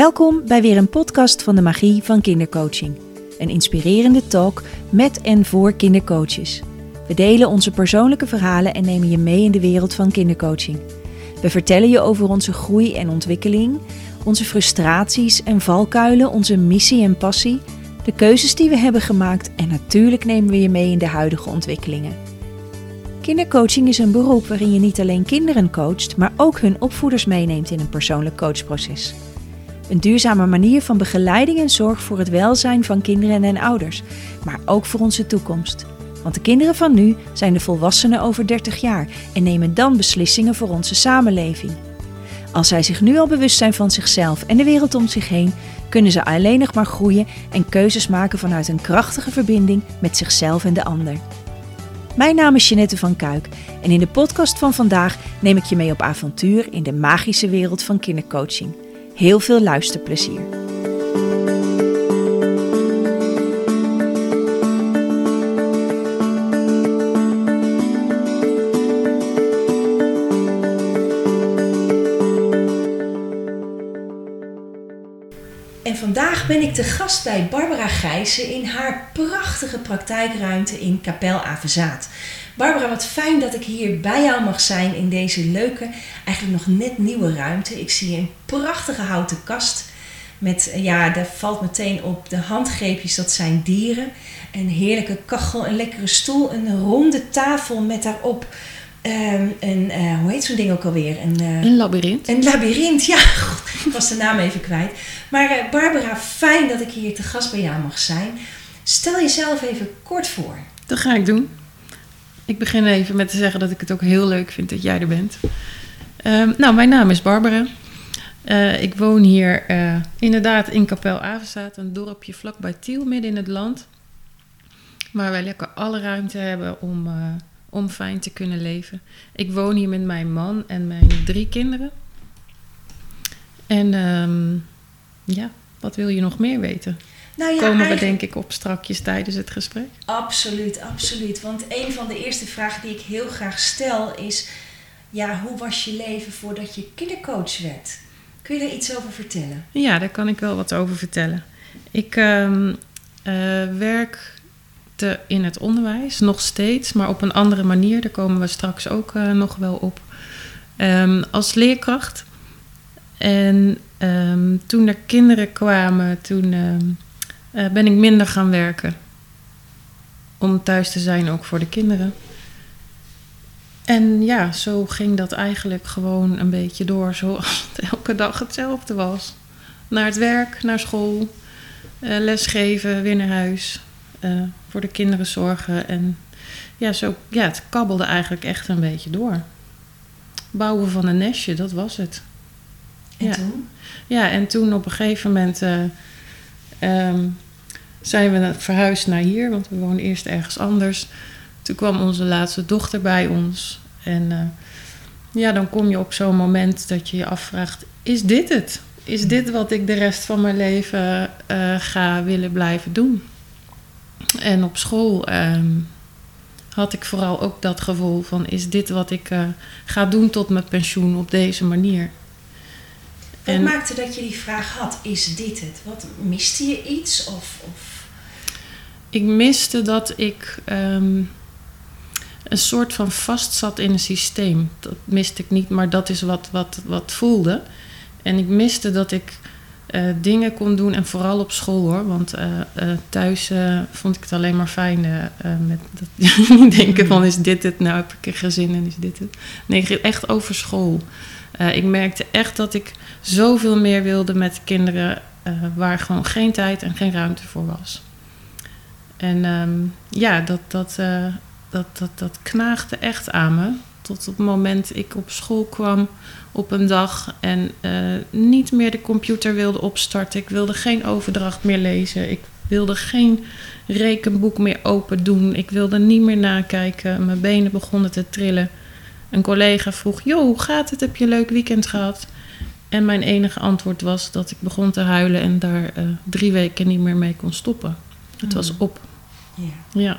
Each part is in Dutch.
Welkom bij weer een podcast van de Magie van Kindercoaching. Een inspirerende talk met en voor kindercoaches. We delen onze persoonlijke verhalen en nemen je mee in de wereld van kindercoaching. We vertellen je over onze groei en ontwikkeling, onze frustraties en valkuilen, onze missie en passie, de keuzes die we hebben gemaakt en natuurlijk nemen we je mee in de huidige ontwikkelingen. Kindercoaching is een beroep waarin je niet alleen kinderen coacht, maar ook hun opvoeders meeneemt in een persoonlijk coachproces. Een duurzame manier van begeleiding en zorg voor het welzijn van kinderen en ouders, maar ook voor onze toekomst. Want de kinderen van nu zijn de volwassenen over 30 jaar en nemen dan beslissingen voor onze samenleving. Als zij zich nu al bewust zijn van zichzelf en de wereld om zich heen, kunnen ze alleen nog maar groeien en keuzes maken vanuit een krachtige verbinding met zichzelf en de ander. Mijn naam is Jeanette van Kuik en in de podcast van vandaag neem ik je mee op avontuur in de magische wereld van kindercoaching. Heel veel luisterplezier. En vandaag ben ik te gast bij Barbara Gijzen in haar prachtige praktijkruimte in Kapel Avezaath. Barbara, wat fijn dat ik hier bij jou mag zijn in deze leuke, eigenlijk nog net nieuwe ruimte. Ik zie een prachtige houten kast met, ja, daar valt meteen op de handgreepjes, dat zijn dieren. Een heerlijke kachel, een lekkere stoel, een ronde tafel met daarop ehm, een, eh, hoe heet zo'n ding ook alweer? Een, uh, een labyrint. Een labyrint, ja. God, ik was de naam even kwijt. Maar uh, Barbara, fijn dat ik hier te gast bij jou mag zijn. Stel jezelf even kort voor. Dat ga ik doen. Ik begin even met te zeggen dat ik het ook heel leuk vind dat jij er bent. Um, nou, mijn naam is Barbara. Uh, ik woon hier uh, inderdaad in Kapel Avenstaat, een dorpje vlakbij Tiel, midden in het land. Waar wij lekker alle ruimte hebben om, uh, om fijn te kunnen leven. Ik woon hier met mijn man en mijn drie kinderen. En um, ja, wat wil je nog meer weten? Nou ja, Komen we denk ik op strakjes tijdens het gesprek? Absoluut, absoluut. Want een van de eerste vragen die ik heel graag stel is... Ja, hoe was je leven voordat je kindercoach werd? Kun je daar iets over vertellen? Ja, daar kan ik wel wat over vertellen. Ik um, uh, werkte in het onderwijs, nog steeds, maar op een andere manier. Daar komen we straks ook uh, nog wel op. Um, als leerkracht. En um, toen er kinderen kwamen, toen uh, ben ik minder gaan werken. Om thuis te zijn, ook voor de kinderen. En ja, zo ging dat eigenlijk gewoon een beetje door, zoals het elke dag hetzelfde was. Naar het werk, naar school, uh, lesgeven, weer naar huis, uh, voor de kinderen zorgen. En ja, zo, ja, het kabbelde eigenlijk echt een beetje door. Bouwen van een nestje, dat was het. En ja. toen? Ja, en toen op een gegeven moment uh, um, zijn we verhuisd naar hier, want we woonden eerst ergens anders. Toen kwam onze laatste dochter bij ons. En uh, ja, dan kom je op zo'n moment dat je je afvraagt: is dit het? Is dit wat ik de rest van mijn leven uh, ga willen blijven doen? En op school um, had ik vooral ook dat gevoel van: is dit wat ik uh, ga doen tot mijn pensioen op deze manier? Wat en, maakte dat je die vraag had: is dit het? Wat miste je iets? Of, of? Ik miste dat ik. Um, een soort van vast zat in een systeem. Dat miste ik niet, maar dat is wat, wat, wat voelde. En ik miste dat ik uh, dingen kon doen en vooral op school hoor. Want uh, uh, thuis vond ik het alleen maar fijn met dat denken van is dit het? Nou heb ik een gezin en is dit het? Nee, echt over school. ik merkte echt dat ik zoveel meer wilde met kinderen waar gewoon geen tijd en geen ruimte voor was. En um, ja, dat, dat, dat, dat, dat knaagde echt aan me. Tot op het moment ik op school kwam op een dag en uh, niet meer de computer wilde opstarten. Ik wilde geen overdracht meer lezen. Ik wilde geen rekenboek meer open doen. Ik wilde niet meer nakijken. Mijn benen begonnen te trillen. Een collega vroeg: Jo, hoe gaat het? Heb je een leuk weekend gehad? En mijn enige antwoord was dat ik begon te huilen en daar uh, drie weken niet meer mee kon stoppen. Het was op. Ja. ja.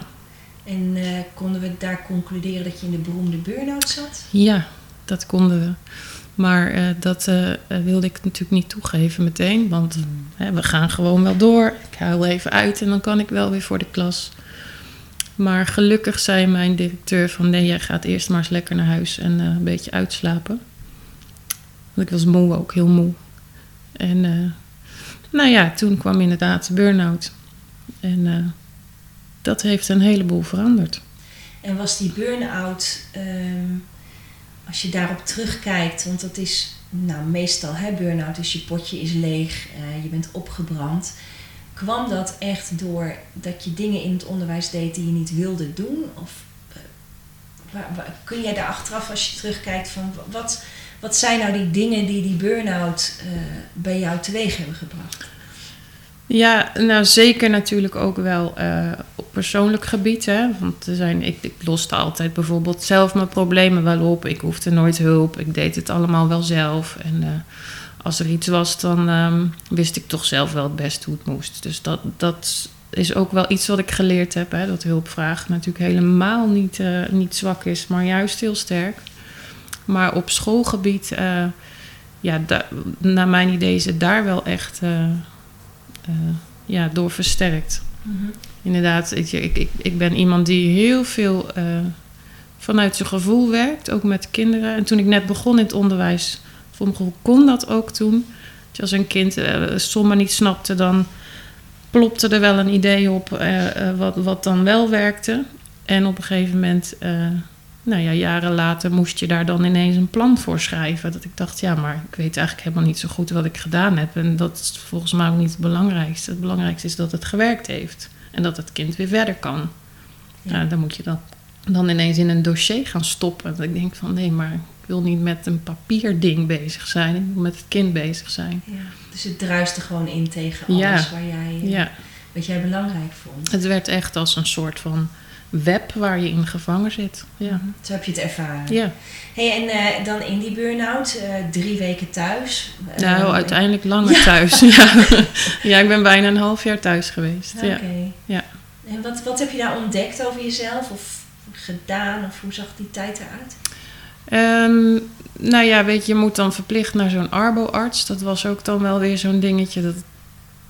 En uh, konden we daar concluderen dat je in de beroemde burn-out zat? Ja, dat konden we. Maar eh, dat eh, wilde ik natuurlijk niet toegeven meteen. Want hè, we gaan gewoon wel door. Ik huil even uit en dan kan ik wel weer voor de klas. Maar gelukkig zei mijn directeur van... nee, jij gaat eerst maar eens lekker naar huis en eh, een beetje uitslapen. Want ik was moe ook, heel moe. En eh, nou ja, toen kwam inderdaad de burn-out. En eh, dat heeft een heleboel veranderd. En was die burn-out, ehm, als je daarop terugkijkt, want dat is nou, meestal, hè, burn-out is je potje is leeg, eh, je bent opgebrand. Kwam dat echt door dat je dingen in het onderwijs deed die je niet wilde doen? Of waar- kun jij daar achteraf, als je terugkijkt, van wat, wat zijn nou die dingen die die burn-out eh, bij jou teweeg hebben gebracht? Ja, nou zeker natuurlijk ook wel eh, op persoonlijk gebied. Hè? Want er zijn, ik, ik loste altijd bijvoorbeeld zelf mijn problemen wel op. Ik hoefde nooit hulp. Ik deed het allemaal wel zelf. En eh, als er iets was, dan ehm, wist ik toch zelf wel het best hoe het moest. Dus dat, dat is ook wel iets wat ik geleerd heb. Hè? Dat hulpvraag natuurlijk helemaal niet, niet zwak is, maar juist heel sterk. Maar op schoolgebied, eh, ja, da- naar mijn idee is het daar wel echt... eh, eh, ja, door versterkt. Inderdaad, weet je, ik, ik, ik ben iemand die heel veel vanuit zijn gevoel werkt, ook met kinderen. En toen ik net begon in het onderwijs, voor mijn gevoel kon dat ook toen. Als een kind sommen niet snapte, dan plopte er wel een idee op wat, wat dan wel werkte. En op een gegeven moment, nou ja, jaren later, moest je daar dan ineens een plan voor schrijven. Dat ik dacht, ja, maar ik weet eigenlijk helemaal niet zo goed wat ik gedaan heb. En dat is volgens mij ook niet het belangrijkste. Het belangrijkste is dat het gewerkt heeft. En dat het kind weer verder kan. Ja. Dan moet je dat dan ineens in een dossier gaan stoppen. Dat ik denk van, nee, maar ik wil niet met een papierding bezig zijn. Ik wil met het kind bezig zijn. Ja. Dus het druiste gewoon in tegen alles Ja. waar jij, eh, Ja, wat jij belangrijk vond. het werd echt als een soort van web waar je in gevangen zit. Ja. Zo heb je het ervaren. Ja, Hey, en eh, dan in die burn-out, eh, drie weken thuis. Eh, nou uiteindelijk langer Ja. thuis. Ja. ja, ik ben bijna een half jaar thuis geweest. Oké. Ja. Ja. En wat, wat heb je daar ontdekt over jezelf of gedaan? Of hoe zag die tijd eruit? Ehm, nou ja, weet je, je moet dan verplicht naar zo'n arbo-arts. Dat was ook dan wel weer zo'n dingetje dat,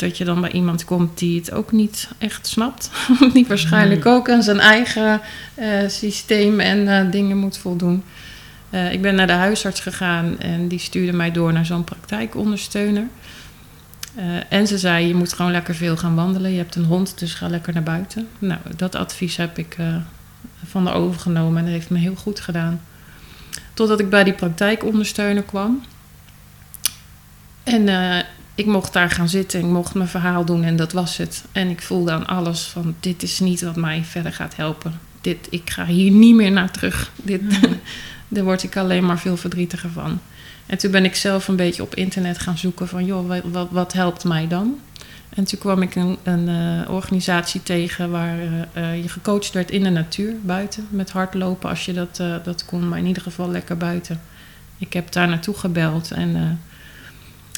dat je dan bij iemand komt die het ook niet echt snapt. die waarschijnlijk ook aan zijn eigen eh, systeem en eh, dingen moet voldoen. Eh, ik ben naar de huisarts gegaan en die stuurde mij door naar zo'n praktijkondersteuner. En ze zei, je moet gewoon lekker veel gaan wandelen. Je hebt een hond, dus ga lekker naar buiten. Nou, dat advies heb ik van haar overgenomen en dat heeft me heel goed gedaan. Totdat ik bij die praktijkondersteuner kwam. En ik mocht daar gaan zitten, ik mocht mijn verhaal doen en dat was het. En ik voelde aan alles van, dit is niet wat mij verder gaat helpen. Dit, ik ga hier niet meer naar terug. Dit, daar word ik alleen maar veel verdrietiger van. En toen ben ik zelf een beetje op internet gaan zoeken van, joh, wat, wat, wat helpt mij dan? En toen kwam ik een, een eh, organisatie tegen waar eh, eh, je gecoacht werd in de natuur, buiten, met hardlopen als je dat, dat kon, maar in ieder geval lekker buiten. Ik heb daar naartoe gebeld en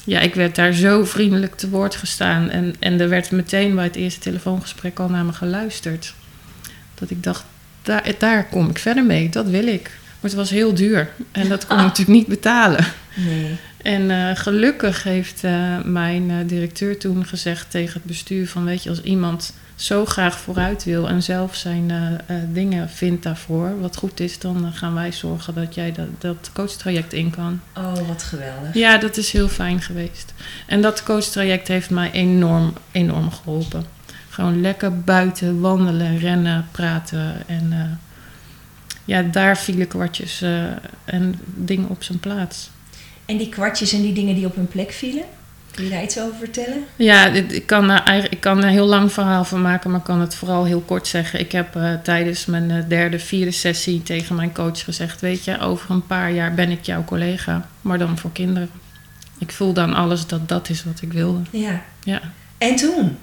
ja, ik werd daar zo vriendelijk te woord gestaan. En, en er werd meteen bij het eerste telefoongesprek al naar me geluisterd. Dat ik dacht, daar, daar kom ik verder mee, dat wil ik. Maar het was heel duur en dat kon ik natuurlijk niet betalen. Nee. En eh, gelukkig heeft eh, mijn eh, directeur toen gezegd tegen het bestuur van weet je, als iemand zo graag vooruit wil en zelf zijn eh, eh, dingen vindt daarvoor, wat goed is, dan eh, gaan wij zorgen dat jij dat, dat coachtraject in kan. Oh, wat geweldig. Ja, dat is heel fijn geweest. En dat coachtraject heeft mij enorm, enorm geholpen. Gewoon lekker buiten wandelen, rennen, praten en ja, daar vielen kwartjes en dingen op zijn plaats. En die kwartjes en die dingen die op hun plek vielen? Kun je daar iets over vertellen? Ja, ik kan, er eigenlijk, ik kan er een heel lang verhaal van maken, maar ik kan het vooral heel kort zeggen. Ik heb eh, tijdens mijn eh, derde, vierde sessie tegen mijn coach gezegd: Weet je, over een paar jaar ben ik jouw collega, maar dan voor kinderen. Ik voelde aan alles dat dat is wat ik wilde. Ja. Ja. En toen?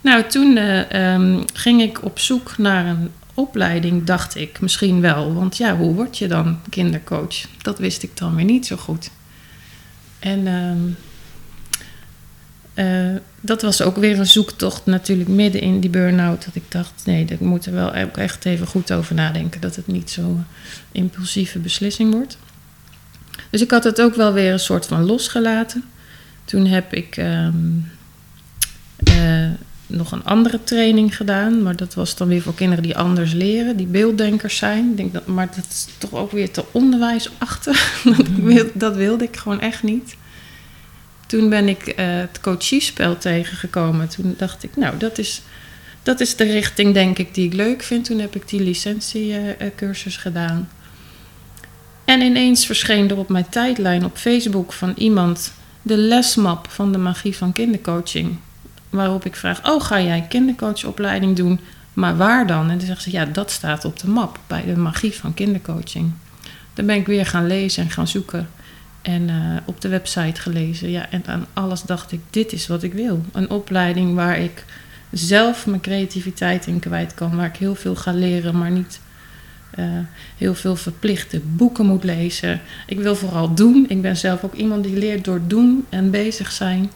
Nou, toen eh, ehm, ging ik op zoek naar een opleiding, dacht ik misschien wel. Want ja, hoe word je dan kindercoach? Dat wist ik dan weer niet zo goed. En ehm, eh, dat was ook weer een zoektocht natuurlijk midden in die burn-out. Dat ik dacht, nee, ik moet er wel ook echt even goed over nadenken. Dat het niet zo'n impulsieve beslissing wordt. Dus ik had het ook wel weer een soort van losgelaten. Toen heb ik ehm, eh, nog een andere training gedaan. Maar dat was dan weer voor kinderen die anders leren. Die beelddenkers zijn. Ik denk dat, maar dat is toch ook weer te onderwijsachtig. dat, wil, dat wilde ik gewoon echt niet. Toen ben ik uh, het coachiespel tegengekomen. Toen dacht ik, nou, dat is, dat is de richting, denk ik, die ik leuk vind. Toen heb ik die licentiecursus gedaan. En ineens verscheen er op mijn tijdlijn op Facebook van iemand de lesmap van de magie van kindercoaching. Waarop ik vraag: Oh, ga jij kindercoachopleiding doen? Maar waar dan? En dan zegt ze: Ja, dat staat op de map bij de magie van kindercoaching. Dan ben ik weer gaan lezen en gaan zoeken. En uh, op de website gelezen. Ja, en aan alles dacht ik: Dit is wat ik wil. Een opleiding waar ik zelf mijn creativiteit in kwijt kan. Waar ik heel veel ga leren, maar niet uh, heel veel verplichte boeken moet lezen. Ik wil vooral doen. Ik ben zelf ook iemand die leert door doen en bezig zijn.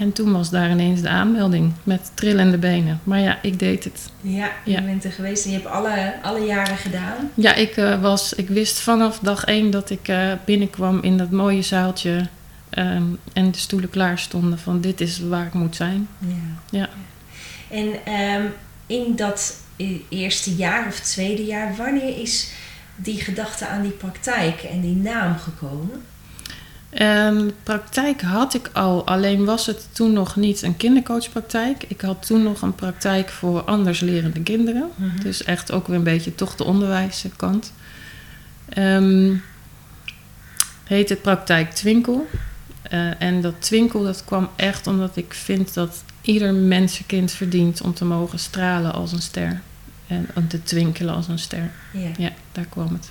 En toen was daar ineens de aanmelding met trillende benen. Maar ja, ik deed het. Ja, je ja. bent er geweest en je hebt alle, alle jaren gedaan. Ja, ik, uh, was, ik wist vanaf dag één dat ik uh, binnenkwam in dat mooie zaaltje. Um, en de stoelen klaar stonden van dit is waar ik moet zijn. Ja. ja. En um, in dat eerste jaar of tweede jaar, wanneer is die gedachte aan die praktijk en die naam gekomen? Um, praktijk had ik al, alleen was het toen nog niet een kindercoachpraktijk. Ik had toen nog een praktijk voor anders lerende kinderen. Mm -hmm. Dus echt ook weer een beetje toch de onderwijskant. Um, heet het praktijk Twinkel. Uh, en dat Twinkel dat kwam echt omdat ik vind dat ieder mensenkind verdient om te mogen stralen als een ster. En om te twinkelen als een ster. Ja daar kwam het.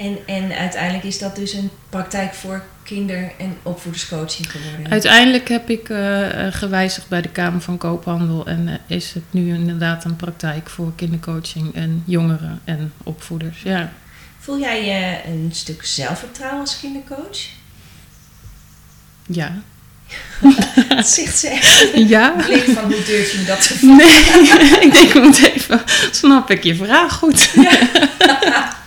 En, en uiteindelijk is dat dus een praktijk voor kinder- en opvoederscoaching geworden? Uiteindelijk heb ik uh, gewijzigd bij de Kamer van Koophandel en uh, is het nu inderdaad een praktijk voor kindercoaching en jongeren en opvoeders. Ja. Voel jij je een stuk zelfvertrouwen als kindercoach? Ja. dat zegt ze echt. Ja. Blik van hoe durf je me dat te vragen? Nee, ik denk ik moet even. Snap ik je vraag goed? Ja.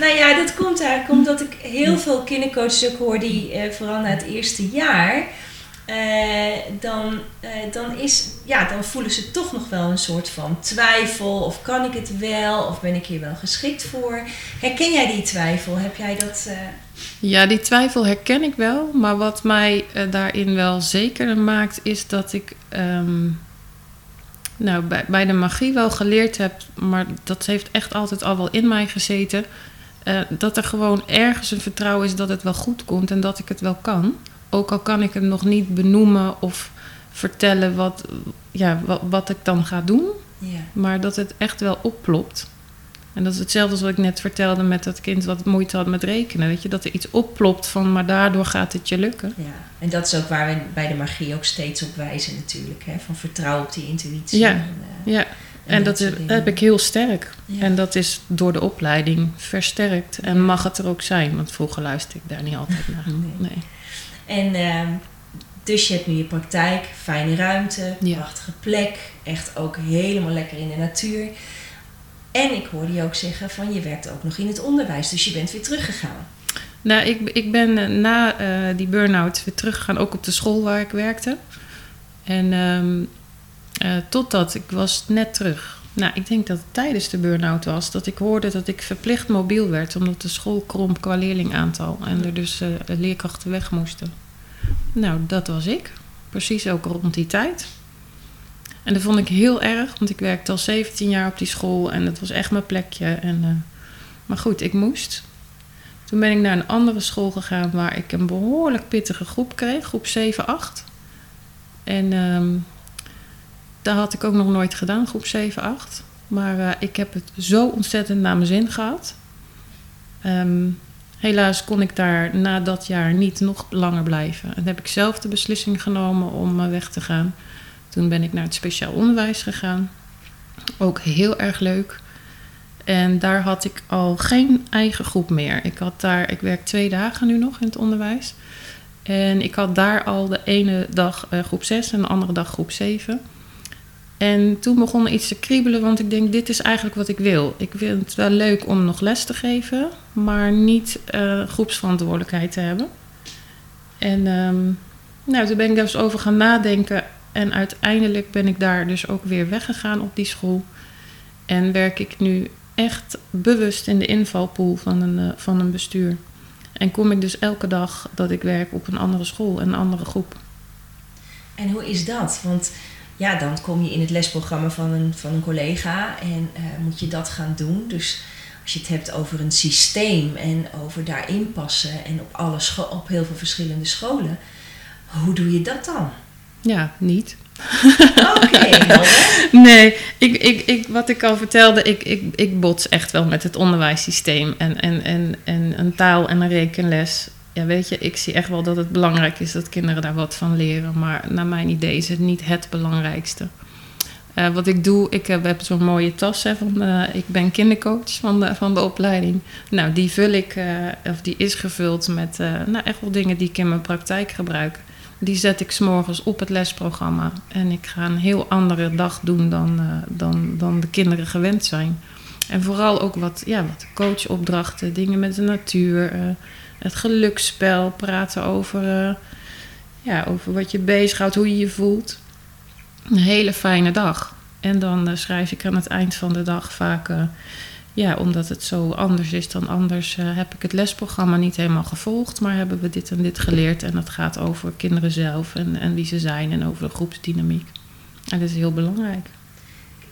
nou ja, dat komt eigenlijk omdat ik heel veel kindercoaches hoor die uh, vooral na het eerste jaar. Uh, dan, uh, dan, is, ja, dan voelen ze toch nog wel een soort van twijfel. Of kan ik het wel? Of ben ik hier wel geschikt voor? Herken jij die twijfel? Heb jij dat... Ja, die twijfel herken ik wel. Maar wat mij daarin wel zeker maakt, is dat ik... Um, nou, bij, bij de magie wel geleerd heb, maar dat heeft echt altijd al wel in mij gezeten. Uh, dat er gewoon ergens een vertrouwen is dat het wel goed komt en dat ik het wel kan. Ook al kan ik het nog niet benoemen of vertellen wat, ja, wat, wat ik dan ga doen. Ja. Maar dat het echt wel opplopt. En dat is hetzelfde als wat ik net vertelde met dat kind wat moeite had met rekenen. Weet je, dat er iets opplopt van, maar daardoor gaat het je lukken. Ja, en dat is ook waar we bij de magie ook steeds op wijzen natuurlijk. Hè? Van vertrouw op die intuïtie. Ja, en, uh, ja. En, en dat, dat heb ik heel sterk. Ja. En dat is door de opleiding versterkt. En mag het er ook zijn, want vroeger luisterde ik daar niet altijd naar. Nee. nee. En uh, dus je hebt nu je praktijk, fijne ruimte, prachtige plek. Echt ook helemaal lekker in de natuur. En ik hoorde je ook zeggen van je werkt ook nog in het onderwijs, dus je bent weer teruggegaan. Nou, ik, ik ben na uh, die burn-out weer teruggegaan, ook op de school waar ik werkte. En um, uh, totdat ik was net terug. Nou, ik denk dat het tijdens de burn-out was dat ik hoorde dat ik verplicht mobiel werd, omdat de school kromp qua leerlingaantal en er dus leerkrachten weg moesten. Nou, dat was ik. Precies ook rond die tijd. En dat vond ik heel erg, want ik werkte al 17 jaar op die school en dat was echt mijn plekje. En, uh, maar goed, ik moest. Toen ben ik naar een andere school gegaan waar ik een behoorlijk pittige groep kreeg, groep 7, 8. En um, daar had ik ook nog nooit gedaan, groep 7, 8. Maar uh, ik heb het zo ontzettend naar mijn zin gehad. Um, helaas kon ik daar na dat jaar niet nog langer blijven. En heb ik zelf de beslissing genomen om uh, weg te gaan. Toen ben ik naar het speciaal onderwijs gegaan. Ook heel erg leuk. En daar had ik al geen eigen groep meer. Ik had daar, ik werk twee dagen nu nog in het onderwijs. En ik had daar al de ene dag uh, groep 6 en de andere dag groep 7. En toen begon iets te kriebelen, want ik denk, dit is eigenlijk wat ik wil. Ik vind het wel leuk om nog les te geven, maar niet uh, groepsverantwoordelijkheid te hebben. En um, nou, toen ben ik daar eens over gaan nadenken. En uiteindelijk ben ik daar dus ook weer weggegaan op die school. En werk ik nu echt bewust in de invalpool van een, uh, van een bestuur. En kom ik dus elke dag dat ik werk op een andere school, een andere groep. En hoe is dat? Want ja, dan kom je in het lesprogramma van een, van een collega en uh, moet je dat gaan doen. Dus als je het hebt over een systeem en over daarin passen en op, alle op heel veel verschillende scholen, hoe doe je dat dan? Ja, niet. Oké, Nee, ik, ik, ik, wat ik al vertelde, ik, ik, ik bots echt wel met het onderwijssysteem en, en, en, en een taal- en een rekenles. Ja, weet je, ik zie echt wel dat het belangrijk is dat kinderen daar wat van leren. Maar naar mijn idee is het niet het belangrijkste. Uh, wat ik doe, ik heb, heb zo'n mooie tas. Hè, van, uh, ik ben kindercoach van de, van de opleiding. Nou, die vul ik, uh, of die is gevuld met nou, echt wel dingen die ik in mijn praktijk gebruik. Die zet ik s'morgens op het lesprogramma. En ik ga een heel andere dag doen dan, dan, dan de kinderen gewend zijn. En vooral ook wat, ja, wat coachopdrachten, dingen met de natuur het geluksspel, praten over, uh, ja, over wat je bezighoudt, hoe je je voelt. Een hele fijne dag. En dan schrijf ik aan het eind van de dag vaak, ja, omdat het zo anders is dan anders, heb ik het lesprogramma niet helemaal gevolgd, maar hebben we dit en dit geleerd. En dat gaat over kinderen zelf en, en wie ze zijn en over de groepsdynamiek. En dat is heel belangrijk.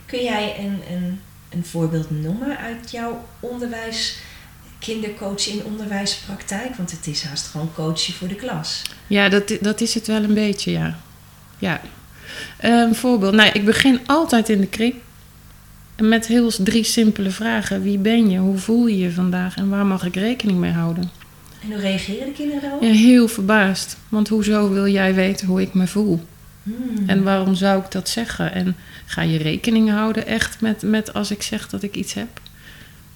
Kun jij een, een, een voorbeeld noemen uit jouw onderwijs? kindercoach in onderwijspraktijk? Want het is haast gewoon coachen voor de klas. Ja, dat, dat is het wel een beetje, ja. ja. Een voorbeeld. Nou, ik begin altijd in de kring. Met heel drie simpele vragen. Wie ben je? Hoe voel je je vandaag? En waar mag ik rekening mee houden? En hoe reageren de kinderen daarop? Ja, heel verbaasd. Want hoezo wil jij weten hoe ik me voel? Hmm. En waarom zou ik dat zeggen? En ga je rekening houden echt met, met als ik zeg dat ik iets heb?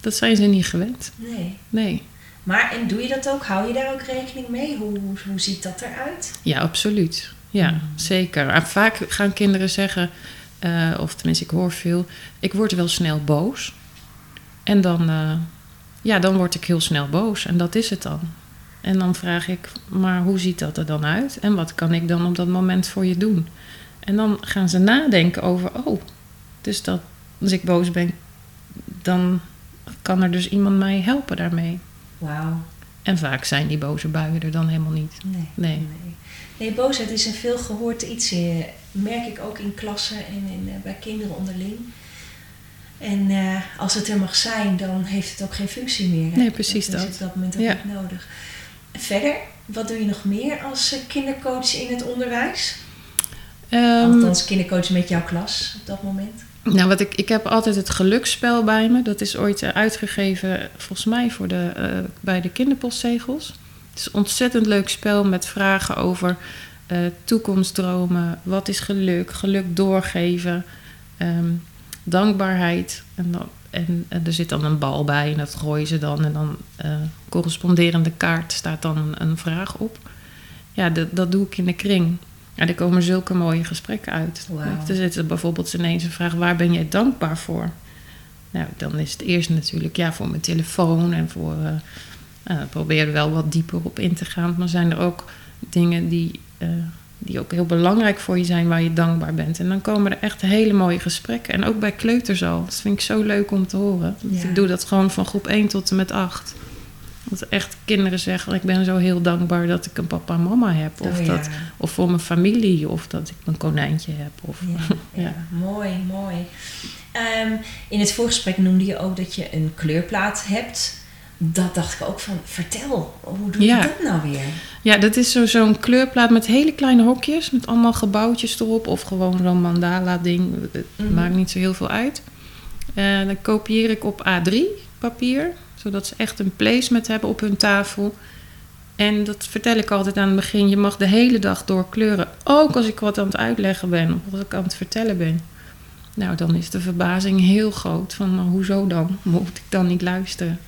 Dat zijn ze niet gewend. Nee. Nee. Maar en doe je dat ook? Hou je daar ook rekening mee? Hoe, hoe, ziet dat eruit? Ja, absoluut. Ja, mm. zeker. vaak gaan kinderen zeggen, uh, of tenminste ik hoor veel, ik word wel snel boos. En dan, uh, ja, dan word ik heel snel boos. En dat is het dan. En dan vraag ik, maar hoe ziet dat er dan uit? En wat kan ik dan op dat moment voor je doen? En dan gaan ze nadenken over, oh, dus dat als ik boos ben, dan kan er dus iemand mij helpen daarmee. Wauw. En vaak zijn die boze buien er dan helemaal niet. Nee. Nee, nee. Boosheid is een veel gehoord iets. Eh, merk ik ook in klassen en in, uh, bij kinderen onderling. En uh, als het er mag zijn, dan heeft het ook geen functie meer. Hè? Nee, precies dat. Dat is op dat moment ook ja. niet nodig. Verder, wat doe je nog meer als kindercoach in het onderwijs? Um, Althans, kindercoach met jouw klas op dat moment. Nou, wat ik, ik heb altijd het geluksspel bij me. Dat is ooit eh, uitgegeven, volgens mij, voor de, uh, bij de kinderpostzegels. Het is een ontzettend leuk spel met vragen over uh, toekomstdromen. Wat is geluk? Geluk doorgeven. Um, dankbaarheid. En, dan, en, en, er zit dan een bal bij en dat gooien ze dan. En dan uh, corresponderende kaart staat dan een, een vraag op. Ja, dat, dat doe ik in de kring. Ja, er komen zulke mooie gesprekken uit. Wow. Er zit bijvoorbeeld ineens een vraag: waar ben jij dankbaar voor? Nou, dan is het eerst natuurlijk ja, voor mijn telefoon en voor. Uh, uh, probeer er wel wat dieper op in te gaan. Maar zijn er ook dingen die, uh, die ook heel belangrijk voor je zijn, waar je dankbaar bent? En dan komen er echt hele mooie gesprekken. En ook bij kleuters al. Dat vind ik zo leuk om te horen. Ja. Ik doe dat gewoon van groep 1 tot en met 8. Dat echt kinderen zeggen: Ik ben zo heel dankbaar dat ik een papa en mama heb. Of, oh, ja. dat, of voor mijn familie, of dat ik een konijntje heb. Of, ja, ja. mooi, mooi. Um, in het voorgesprek noemde je ook dat je een kleurplaat hebt. Dat dacht ik ook van: vertel, hoe doe je dat nou weer? Ja, dat is zo, zo'n kleurplaat met hele kleine hokjes, met allemaal gebouwtjes erop. Of gewoon zo'n mandala-ding. Het mm -hmm. maakt niet zo heel veel uit. Uh, dan kopieer ik op A3 papier zodat ze echt een placement hebben op hun tafel. En dat vertel ik altijd aan het begin. Je mag de hele dag door kleuren. Ook als ik wat aan het uitleggen ben of als ik aan het vertellen ben. Nou, dan is de verbazing heel groot. Van nou, hoezo dan? Moet ik dan niet luisteren?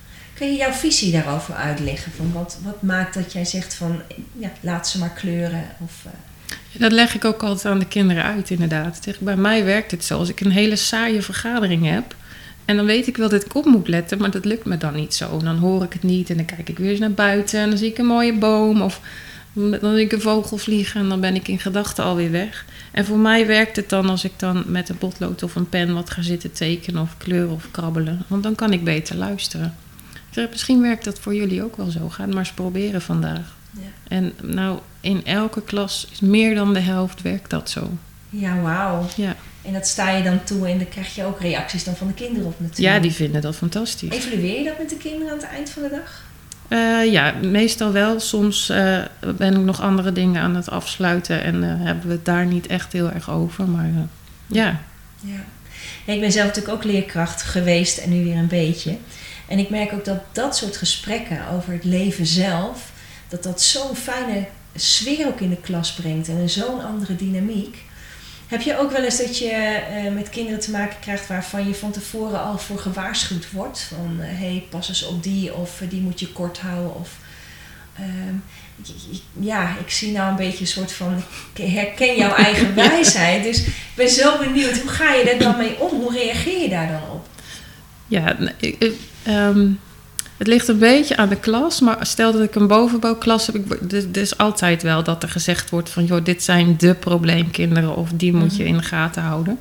Kun je jouw visie daarover uitleggen? Van wat, wat maakt dat jij zegt van ja, laat ze maar kleuren? Of, uh... Dat leg ik ook altijd aan de kinderen uit, inderdaad. Bij mij werkt het zo. Als ik een hele saaie vergadering heb... en dan weet ik wel dat ik op moet letten... maar dat lukt me dan niet zo. Dan hoor ik het niet en dan kijk ik weer eens naar buiten... en dan zie ik een mooie boom of dan zie ik een vogel vliegen... en dan ben ik in gedachten alweer weg. En voor mij werkt het dan als ik dan met een potlood of een pen... wat ga zitten tekenen of kleuren of krabbelen. Want dan kan ik beter luisteren. Zeg, misschien werkt dat voor jullie ook wel zo. Ga het maar eens proberen vandaag. Ja. En nou, in elke klas is meer dan de helft werkt dat zo. Ja, wauw. Ja, En dat sta je dan toe en dan krijg je ook reacties dan van de kinderen op natuurlijk. ja die vinden dat fantastisch. Evalueer je dat met de kinderen aan het eind van de dag? Eh, ja, meestal wel. Soms eh, ben ik nog andere dingen aan het afsluiten en eh, hebben we het daar niet echt heel erg over. Maar ja, Ja. Ja, ik ben zelf natuurlijk ook leerkracht geweest en nu weer een beetje. En ik merk ook dat dat soort gesprekken over het leven zelf, dat dat zo'n fijne sfeer ook in de klas brengt en een zo'n andere dynamiek. Heb je ook wel eens dat je eh, met kinderen te maken krijgt waarvan je van tevoren al voor gewaarschuwd wordt? Van hé, hey, pas eens op die of eh, die moet je kort houden. Of, ehm, ja, ik zie nou een beetje een soort van, ik herken jouw eigen wijsheid. Dus ik ben zo benieuwd, hoe ga je daar dan mee om? Hoe reageer je daar dan op? ja ik- ehm, het ligt een beetje aan de klas. Maar stel dat ik een bovenbouwklas heb, ik, is altijd wel dat er gezegd wordt van... joh, dit zijn de probleemkinderen of die moet je Mhm. in de gaten houden.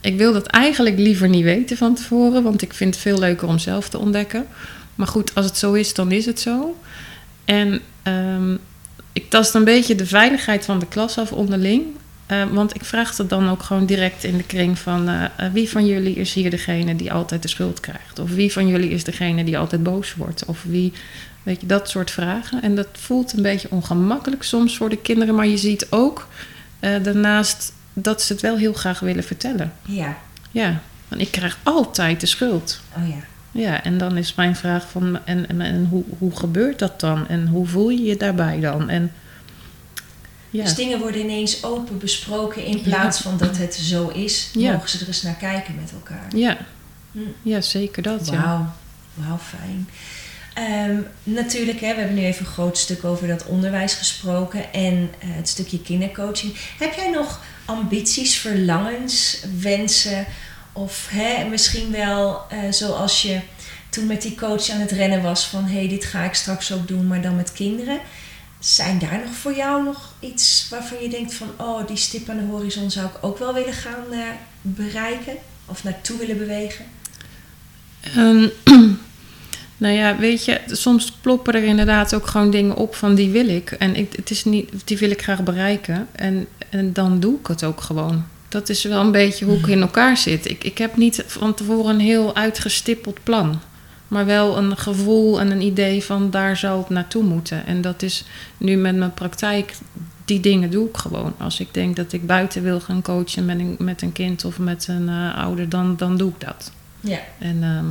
Ik wil dat eigenlijk liever niet weten van tevoren, want ik vind het veel leuker om zelf te ontdekken. Maar goed, als het zo is, dan is het zo. En ehm, ik tast een beetje de veiligheid van de klas af onderling. Eh, want ik vraag het dan ook gewoon direct in de kring van... eh, eh, wie van jullie is hier degene die altijd de schuld krijgt? Of wie van jullie is degene die altijd boos wordt? Of wie... Weet je, dat soort vragen. En dat voelt een beetje ongemakkelijk soms voor de kinderen. Maar je ziet ook daarnaast dat ze het wel heel graag willen vertellen. Ja, Ja, want ik krijg altijd de schuld. oh ja. Ja, en dan is mijn vraag van, en, en, en hoe, hoe gebeurt dat dan? En hoe voel je je daarbij dan? En ja, Dus dingen worden ineens open besproken in plaats van dat het zo is. Mogen ze er eens naar kijken met elkaar. ja, Hm. ja zeker dat. Wauw, wauw, fijn. Ehm, natuurlijk, hè, we hebben nu even een groot stuk over dat onderwijs gesproken en eh, het stukje kindercoaching. Heb jij nog ambities, verlangens, wensen of hè, misschien wel eh, zoals je toen met die coach aan het rennen was van hé, hey, dit ga ik straks ook doen, maar dan met kinderen. Zijn daar nog voor jou nog iets waarvan je denkt van oh, die stip aan de horizon zou ik ook wel willen gaan eh, bereiken of naartoe willen bewegen? Ehm, nou ja, weet je, soms ploppen er inderdaad ook gewoon dingen op van die wil ik. En ik, het is niet, die wil ik graag bereiken. En, en dan doe ik het ook gewoon. Dat is wel een beetje hoe ik in elkaar zit. Ik, ik heb niet van tevoren een heel uitgestippeld plan. Maar wel een gevoel en een idee van daar zou het naartoe moeten. En dat is nu met mijn praktijk, die dingen doe ik gewoon. Als ik denk dat ik buiten wil gaan coachen met een, met een kind of met een eh, ouder, dan, dan doe ik dat. Ja. En ehm,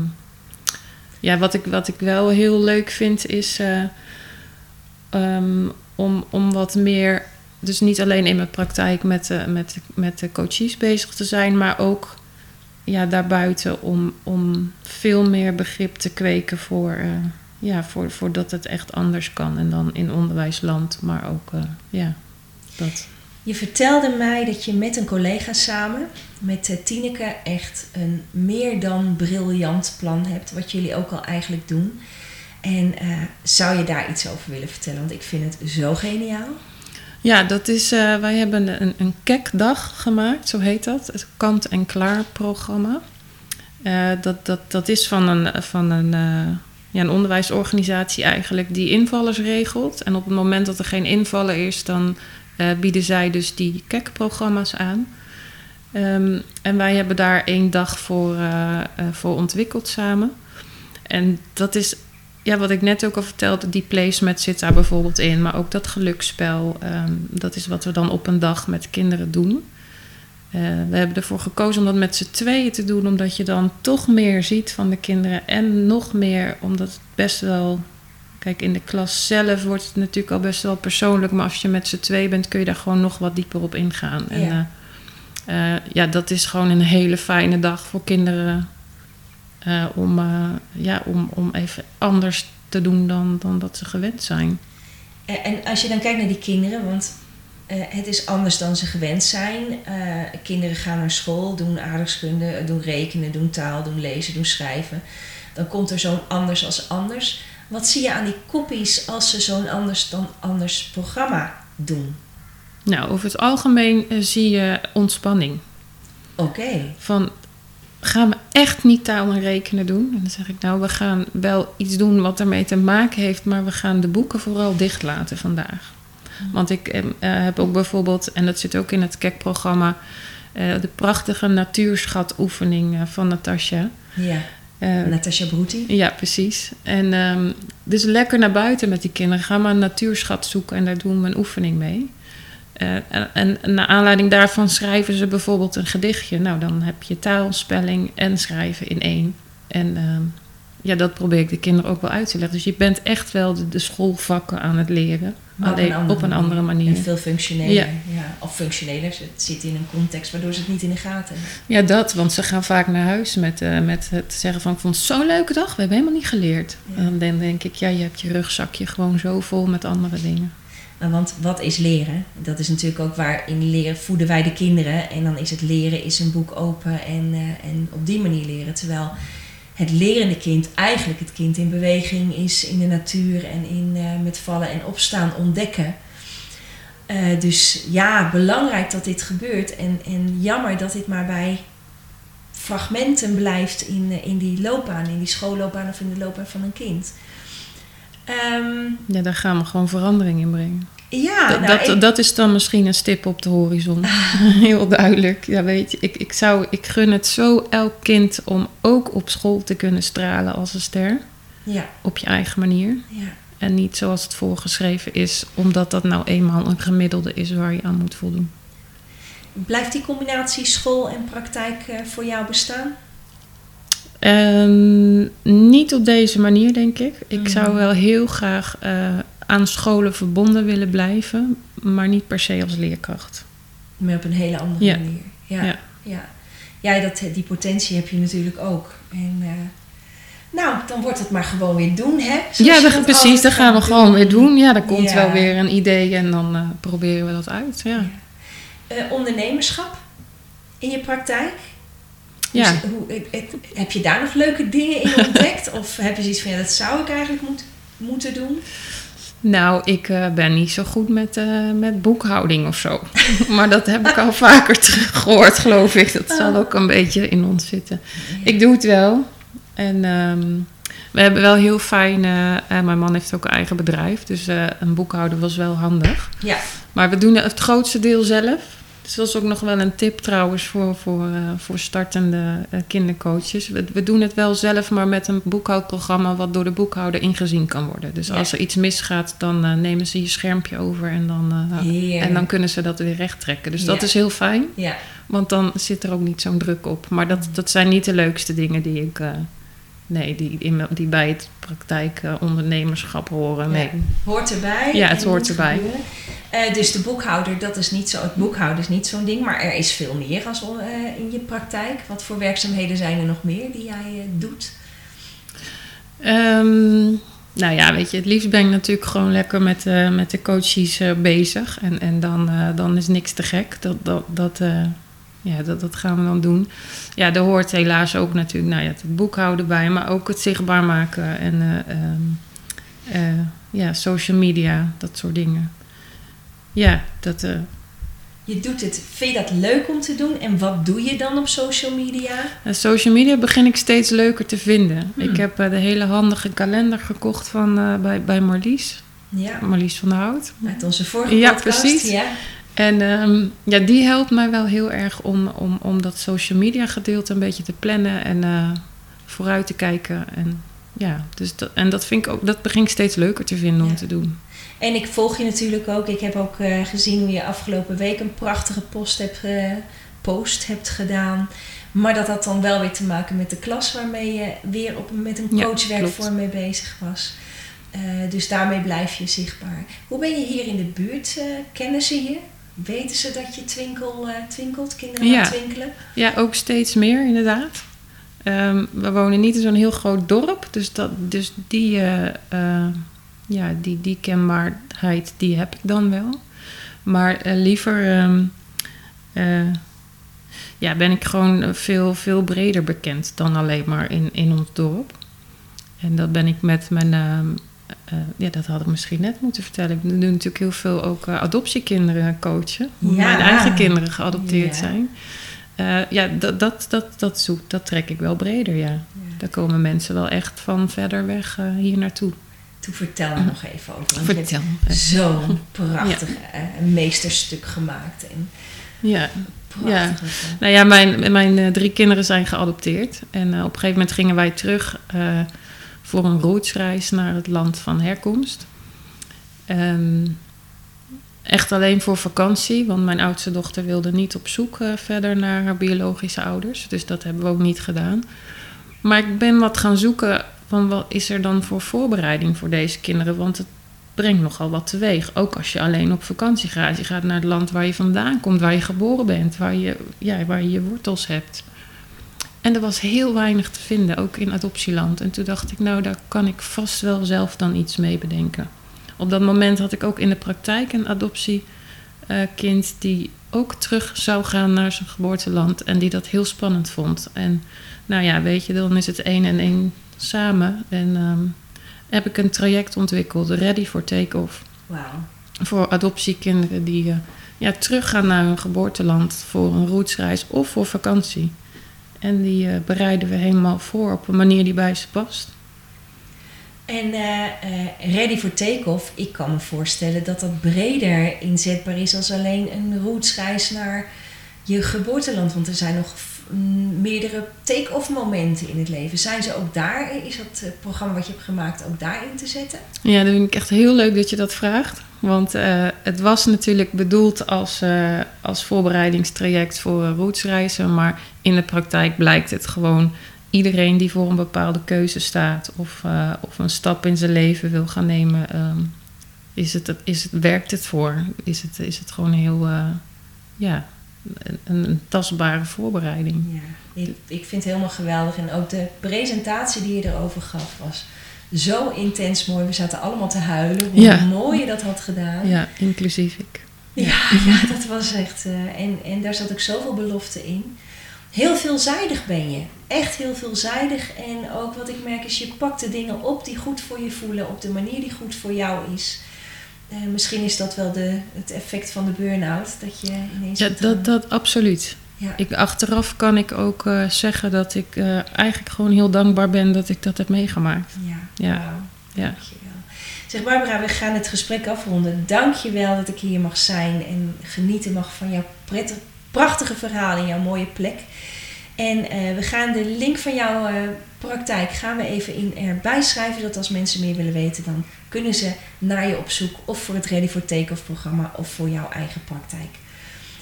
ja, wat ik, wat ik wel heel leuk vind is eh, ehm, om, om wat meer, dus niet alleen in mijn praktijk met de, met, de- met de coaches bezig te zijn, maar ook ja, daarbuiten om, om veel meer begrip te kweken voor, eh, ja, voor, voor dat het echt anders kan. En dan in onderwijsland, maar ook eh, ja, dat. Je vertelde mij dat je met een collega samen, met eh, Tineke, echt een meer dan briljant plan hebt. Wat jullie ook al eigenlijk doen. En zou je daar iets over willen vertellen? Want ik vind het zo geniaal. Ja, dat is, eh, wij hebben een, een KEK-dag gemaakt, zo heet dat. Het kant-en-klaar programma. Eh, dat, dat, dat is van een, van een, eh, ja, een onderwijsorganisatie eigenlijk die invallers regelt. En op het moment dat er geen invaller is, dan bieden zij dus die KEK-programma's aan. Ehm, en wij hebben daar één dag voor, voor ontwikkeld samen. En dat is ja, wat ik net ook al vertelde, die placement zit daar bijvoorbeeld in. Maar ook dat geluksspel, ehm, dat is wat we dan op een dag met kinderen doen. Eh, we hebben ervoor gekozen om dat met z'n tweeën te doen, omdat je dan toch meer ziet van de kinderen. En nog meer, omdat het best wel. Kijk, in de klas zelf wordt het natuurlijk al best wel persoonlijk. Maar als je met z'n twee bent, kun je daar gewoon nog wat dieper op ingaan. En Ja. eh, eh, ja, dat is gewoon een hele fijne dag voor kinderen. Eh, om, eh, ja, om, om even anders te doen dan, dan dat ze gewend zijn. En, en als je dan kijkt naar die kinderen, want eh, het is anders dan ze gewend zijn. Eh, kinderen gaan naar school, doen aardrijkskunde, doen rekenen, doen taal, doen lezen, doen schrijven. Dan komt er zo'n anders als anders. Wat zie je aan die koppies als ze zo'n anders dan anders programma doen? Nou, over het algemeen eh, zie je ontspanning. Oké. Van, gaan we echt niet taal en rekenen doen? En dan zeg ik, nou, we gaan wel iets doen wat ermee te maken heeft... maar we gaan de boeken vooral dicht laten vandaag. Want ik eh, heb ook bijvoorbeeld, en dat zit ook in het KEK-programma... eh, de prachtige natuurschatoefening eh, van Natasja. Ja. Eh, Natasja ja, precies. En ehm, dus lekker naar buiten met die kinderen. Ga maar een natuurschat zoeken en daar doen we een oefening mee. Eh, en, en naar aanleiding daarvan schrijven ze bijvoorbeeld een gedichtje. Nou, dan heb je taal, spelling en schrijven in één. En ehm, ja, dat probeer ik de kinderen ook wel uit te leggen. Dus je bent echt wel de, de schoolvakken aan het leren. Maar alleen op een andere manier. En veel functioneler. Ja. Ja. Of functioneler. Het zit in een context waardoor ze het niet in de gaten hebben. Ja, dat. Want ze gaan vaak naar huis met, eh, met het zeggen van... ik vond het zo'n leuke dag, we hebben helemaal niet geleerd. Ja. En dan denk ik, ja, je hebt je rugzakje gewoon zo vol met andere dingen. Want wat is leren? Dat is natuurlijk ook waar in leren voeden wij de kinderen. En dan is het leren is een boek open en, eh, en op die manier leren. Terwijl het lerende kind eigenlijk het kind in beweging is in de natuur en in, eh, met vallen en opstaan ontdekken. Eh, dus ja, belangrijk dat dit gebeurt. En, en jammer dat dit maar bij fragmenten blijft in, in die loopbaan, in die schoolloopbaan of in de loopbaan van een kind. Ehm, Ja, daar gaan we gewoon verandering in brengen. ja, Dat- nou, dat, ik- dat is dan misschien een stip op de horizon. Heel duidelijk. Ja, weet je, ik, ik, zou, ik gun het zo elk kind om ook op school te kunnen stralen als een ster. ja, Op je eigen manier. ja. En niet zoals het voorgeschreven is, omdat dat nou eenmaal een gemiddelde is waar je aan moet voldoen. Blijft die combinatie school en praktijk eh, voor jou bestaan? Ehm, niet op deze manier, denk ik. Ik Mhm. zou wel heel graag eh, aan scholen verbonden willen blijven, maar niet per se als leerkracht. Maar op een hele andere Ja. manier. Ja, ja. Ja. ja. dat, die potentie heb je natuurlijk ook. En, eh, nou, dan wordt het maar gewoon weer doen, hè? Zoals ja, dat, precies. Dat gaan we gewoon weer doen. Ja, er komt Ja. wel weer een idee en dan eh, proberen we dat uit. Ja. Ondernemerschap in je praktijk? Ja. Dus hoe, heb je daar nog leuke dingen in ontdekt? of heb je zoiets van, ja, dat zou ik eigenlijk moet, moeten doen? Nou, ik eh, ben niet zo goed met, eh, met boekhouding of zo. maar dat heb ik al vaker gehoord, geloof ik. Dat zal ook een beetje in ons zitten. Ik doe het wel. En ehm, we hebben wel heel fijn... eh, mijn man heeft ook een eigen bedrijf. Dus een boekhouder was wel handig. Ja, Maar we doen het grootste deel zelf. Dus dat is ook nog wel een tip trouwens voor, voor, eh, voor startende eh, kindercoaches. We, we doen het wel zelf, maar met een boekhoudprogramma wat door de boekhouder ingezien kan worden. Dus Ja. als er iets misgaat, dan eh, nemen ze je schermpje over en dan, Heerlijk. en dan kunnen ze dat weer recht trekken. Dus dat is heel fijn, ja. want dan zit er ook niet zo'n druk op. Maar dat, dat zijn niet de leukste dingen die ik. nee, die, die bij het praktijkondernemerschap horen. Nee. Hoort erbij. Ja, het hoort erbij. gebeuren. Eh, dus de boekhouder, dat is niet zo. Het boekhouden is niet zo'n ding, maar er is veel meer als eh, in je praktijk. Wat voor werkzaamheden zijn er nog meer die jij eh, doet? Ehm, nou ja, weet je, het liefst ben ik natuurlijk gewoon lekker met, met de coaches bezig. En, en dan, dan is niks te gek. Dat, dat, dat, ja, dat, dat gaan we dan doen. Ja, er hoort helaas ook natuurlijk nou ja, het boekhouden bij, maar ook het zichtbaar maken en eh, ehm, eh, ja, social media, dat soort dingen. Ja, dat. eh, Je doet het, vind je dat leuk om te doen? En wat doe je dan op social media? Eh, Social media begin ik steeds leuker te vinden. Hmm. Ik heb eh, de hele handige kalender gekocht van, bij, bij Marlies. Ja, Marlies van der Hout. uit onze vorige Ja, podcast. precies. Ja, En ehm, ja, die helpt mij wel heel erg om, om, om dat social media gedeelte een beetje te plannen en vooruit te kijken. En, ja, dus dat, en dat, vind ik ook, dat begin ik steeds leuker te vinden om te doen. En ik volg je natuurlijk ook. Ik heb ook eh, gezien hoe je afgelopen week een prachtige post hebt, eh, post hebt gedaan. Maar dat had dan wel weer te maken met de klas waarmee je weer op, met een Ja, coachwerkvorm mee bezig was. Eh, dus daarmee blijf je zichtbaar. Hoe ben je hier in de buurt? kennen ze je? Weten ze dat je twinkel, twinkelt, kinderen Ja. twinkelen? Ja, ook steeds meer inderdaad. Ehm, we wonen niet in zo'n heel groot dorp, dus, dat, dus die, ja, die, die kenbaarheid die heb ik dan wel. Maar eh, liever ehm, eh, ja, ben ik gewoon veel, veel breder bekend dan alleen maar in, in ons dorp. En dat ben ik met mijn. eh, ja, dat had ik misschien net moeten vertellen. Ik doe natuurlijk heel veel ook adoptiekinderen coachen. Hoe Ja. mijn eigen kinderen geadopteerd Ja. zijn. Ja, dat, dat, dat, dat, zoek, dat trek ik wel breder, ja. Daar komen mensen wel echt van verder weg hier naartoe. Toen vertel me nog even over. want Vertel. Zo'n prachtig eh, meesterstuk gemaakt. En Ja. prachtig. Nou ja, mijn, mijn eh, drie kinderen zijn geadopteerd. En eh, op een gegeven moment gingen wij terug voor een rootsreis naar het land van herkomst. Ehm, echt alleen voor vakantie, want mijn oudste dochter wilde niet op zoek verder naar haar biologische ouders. Dus dat hebben we ook niet gedaan. Maar ik ben wat gaan zoeken van wat is er dan voor voorbereiding voor deze kinderen? Want het brengt nogal wat teweeg. Ook als je alleen op vakantie gaat. Je gaat naar het land waar je vandaan komt, waar je geboren bent, waar je ja, waar je, je wortels hebt. En er was heel weinig te vinden, ook in adoptieland. En toen dacht ik, nou, daar kan ik vast wel zelf dan iets mee bedenken. Op dat moment had ik ook in de praktijk een adoptiekind die ook terug zou gaan naar zijn geboorteland en die dat heel spannend vond. En nou ja, weet je, dan is het één en één samen. En ehm, heb ik een traject ontwikkeld, Ready for Take-Off Wauw. voor adoptiekinderen die eh, ja, teruggaan naar hun geboorteland voor een rootsreis of voor vakantie. En die eh, bereiden we helemaal voor op een manier die bij ze past. En eh, ready for take-off, ik kan me voorstellen dat dat breder inzetbaar is als alleen een rootsreis naar je geboorteland. Want er zijn nog meerdere take-off momenten in het leven. Zijn ze ook daar, is dat eh, programma wat je hebt gemaakt ook daarin te zetten? Ja, dat vind ik echt heel leuk dat je dat vraagt. Want eh, het was natuurlijk bedoeld als, eh, als voorbereidingstraject voor rootsreizen. Maar in de praktijk blijkt het gewoon iedereen die voor een bepaalde keuze staat of, of een stap in zijn leven wil gaan nemen, ehm, is het, is het, werkt het voor? Is het, is het gewoon heel, ja, een, een tastbare voorbereiding? Ja, ik, ik vind het helemaal geweldig. En ook de presentatie die je erover gaf was zo intens mooi. We zaten allemaal te huilen. Hoe Ja. mooi je dat had gedaan. Ja, inclusief ik. Ja, ja, dat was echt. eh, en, en daar zat ook zoveel belofte in. Heel veelzijdig ben je. Echt heel veelzijdig. En ook wat ik merk is, je pakt de dingen op die goed voor je voelen. Op de manier die goed voor jou is. Eh, misschien is dat wel de, het effect van de burn-out. Dat je ineens... Ja, dat, een- dat absoluut. ja. Ik, achteraf kan ik ook eh, zeggen dat ik eh, eigenlijk gewoon heel dankbaar ben dat ik dat heb meegemaakt. Ja, Ja. Ja. Zeg Barbara, we gaan het gesprek afronden. Dank je wel dat ik hier mag zijn en genieten mag van jouw prettig, prachtige verhaal in jouw mooie plek. En eh, we gaan de link van jouw eh, praktijk gaan we even in erbij schrijven, zodat als mensen meer willen weten, dan kunnen ze naar je op zoek of voor het Ready for Take-Off programma of voor jouw eigen praktijk.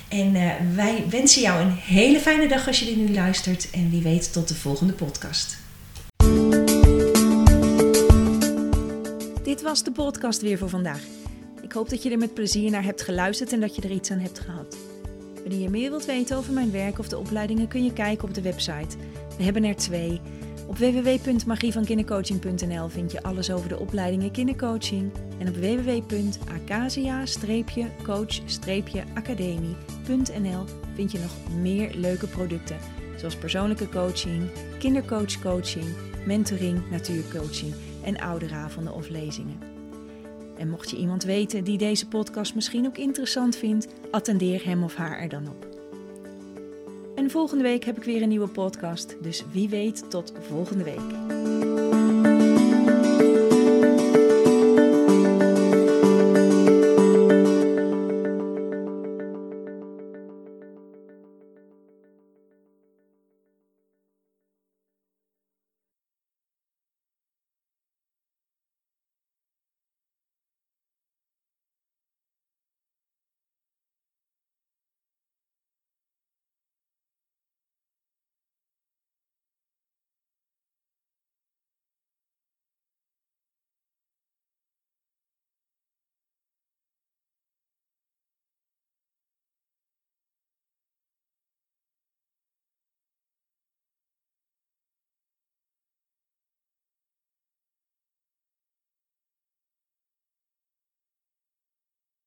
En eh, wij wensen jou een hele fijne dag als je dit nu luistert en wie weet tot de volgende podcast. Dit was de podcast weer voor vandaag. Ik hoop dat je er met plezier naar hebt geluisterd en dat je er iets aan hebt gehad. Wanneer je meer wilt weten over mijn werk of de opleidingen kun je kijken op de website. We hebben er twee. Op www.magievankindercoaching.nl vind je alles over de opleidingen kindercoaching. En op www.acasia-coach-academie.nl vind je nog meer leuke producten. Zoals persoonlijke coaching, kindercoachcoaching, mentoring, natuurcoaching en ouderavonden of lezingen. En mocht je iemand weten die deze podcast misschien ook interessant vindt, attendeer hem of haar er dan op. En volgende week heb ik weer een nieuwe podcast, dus wie weet tot volgende week.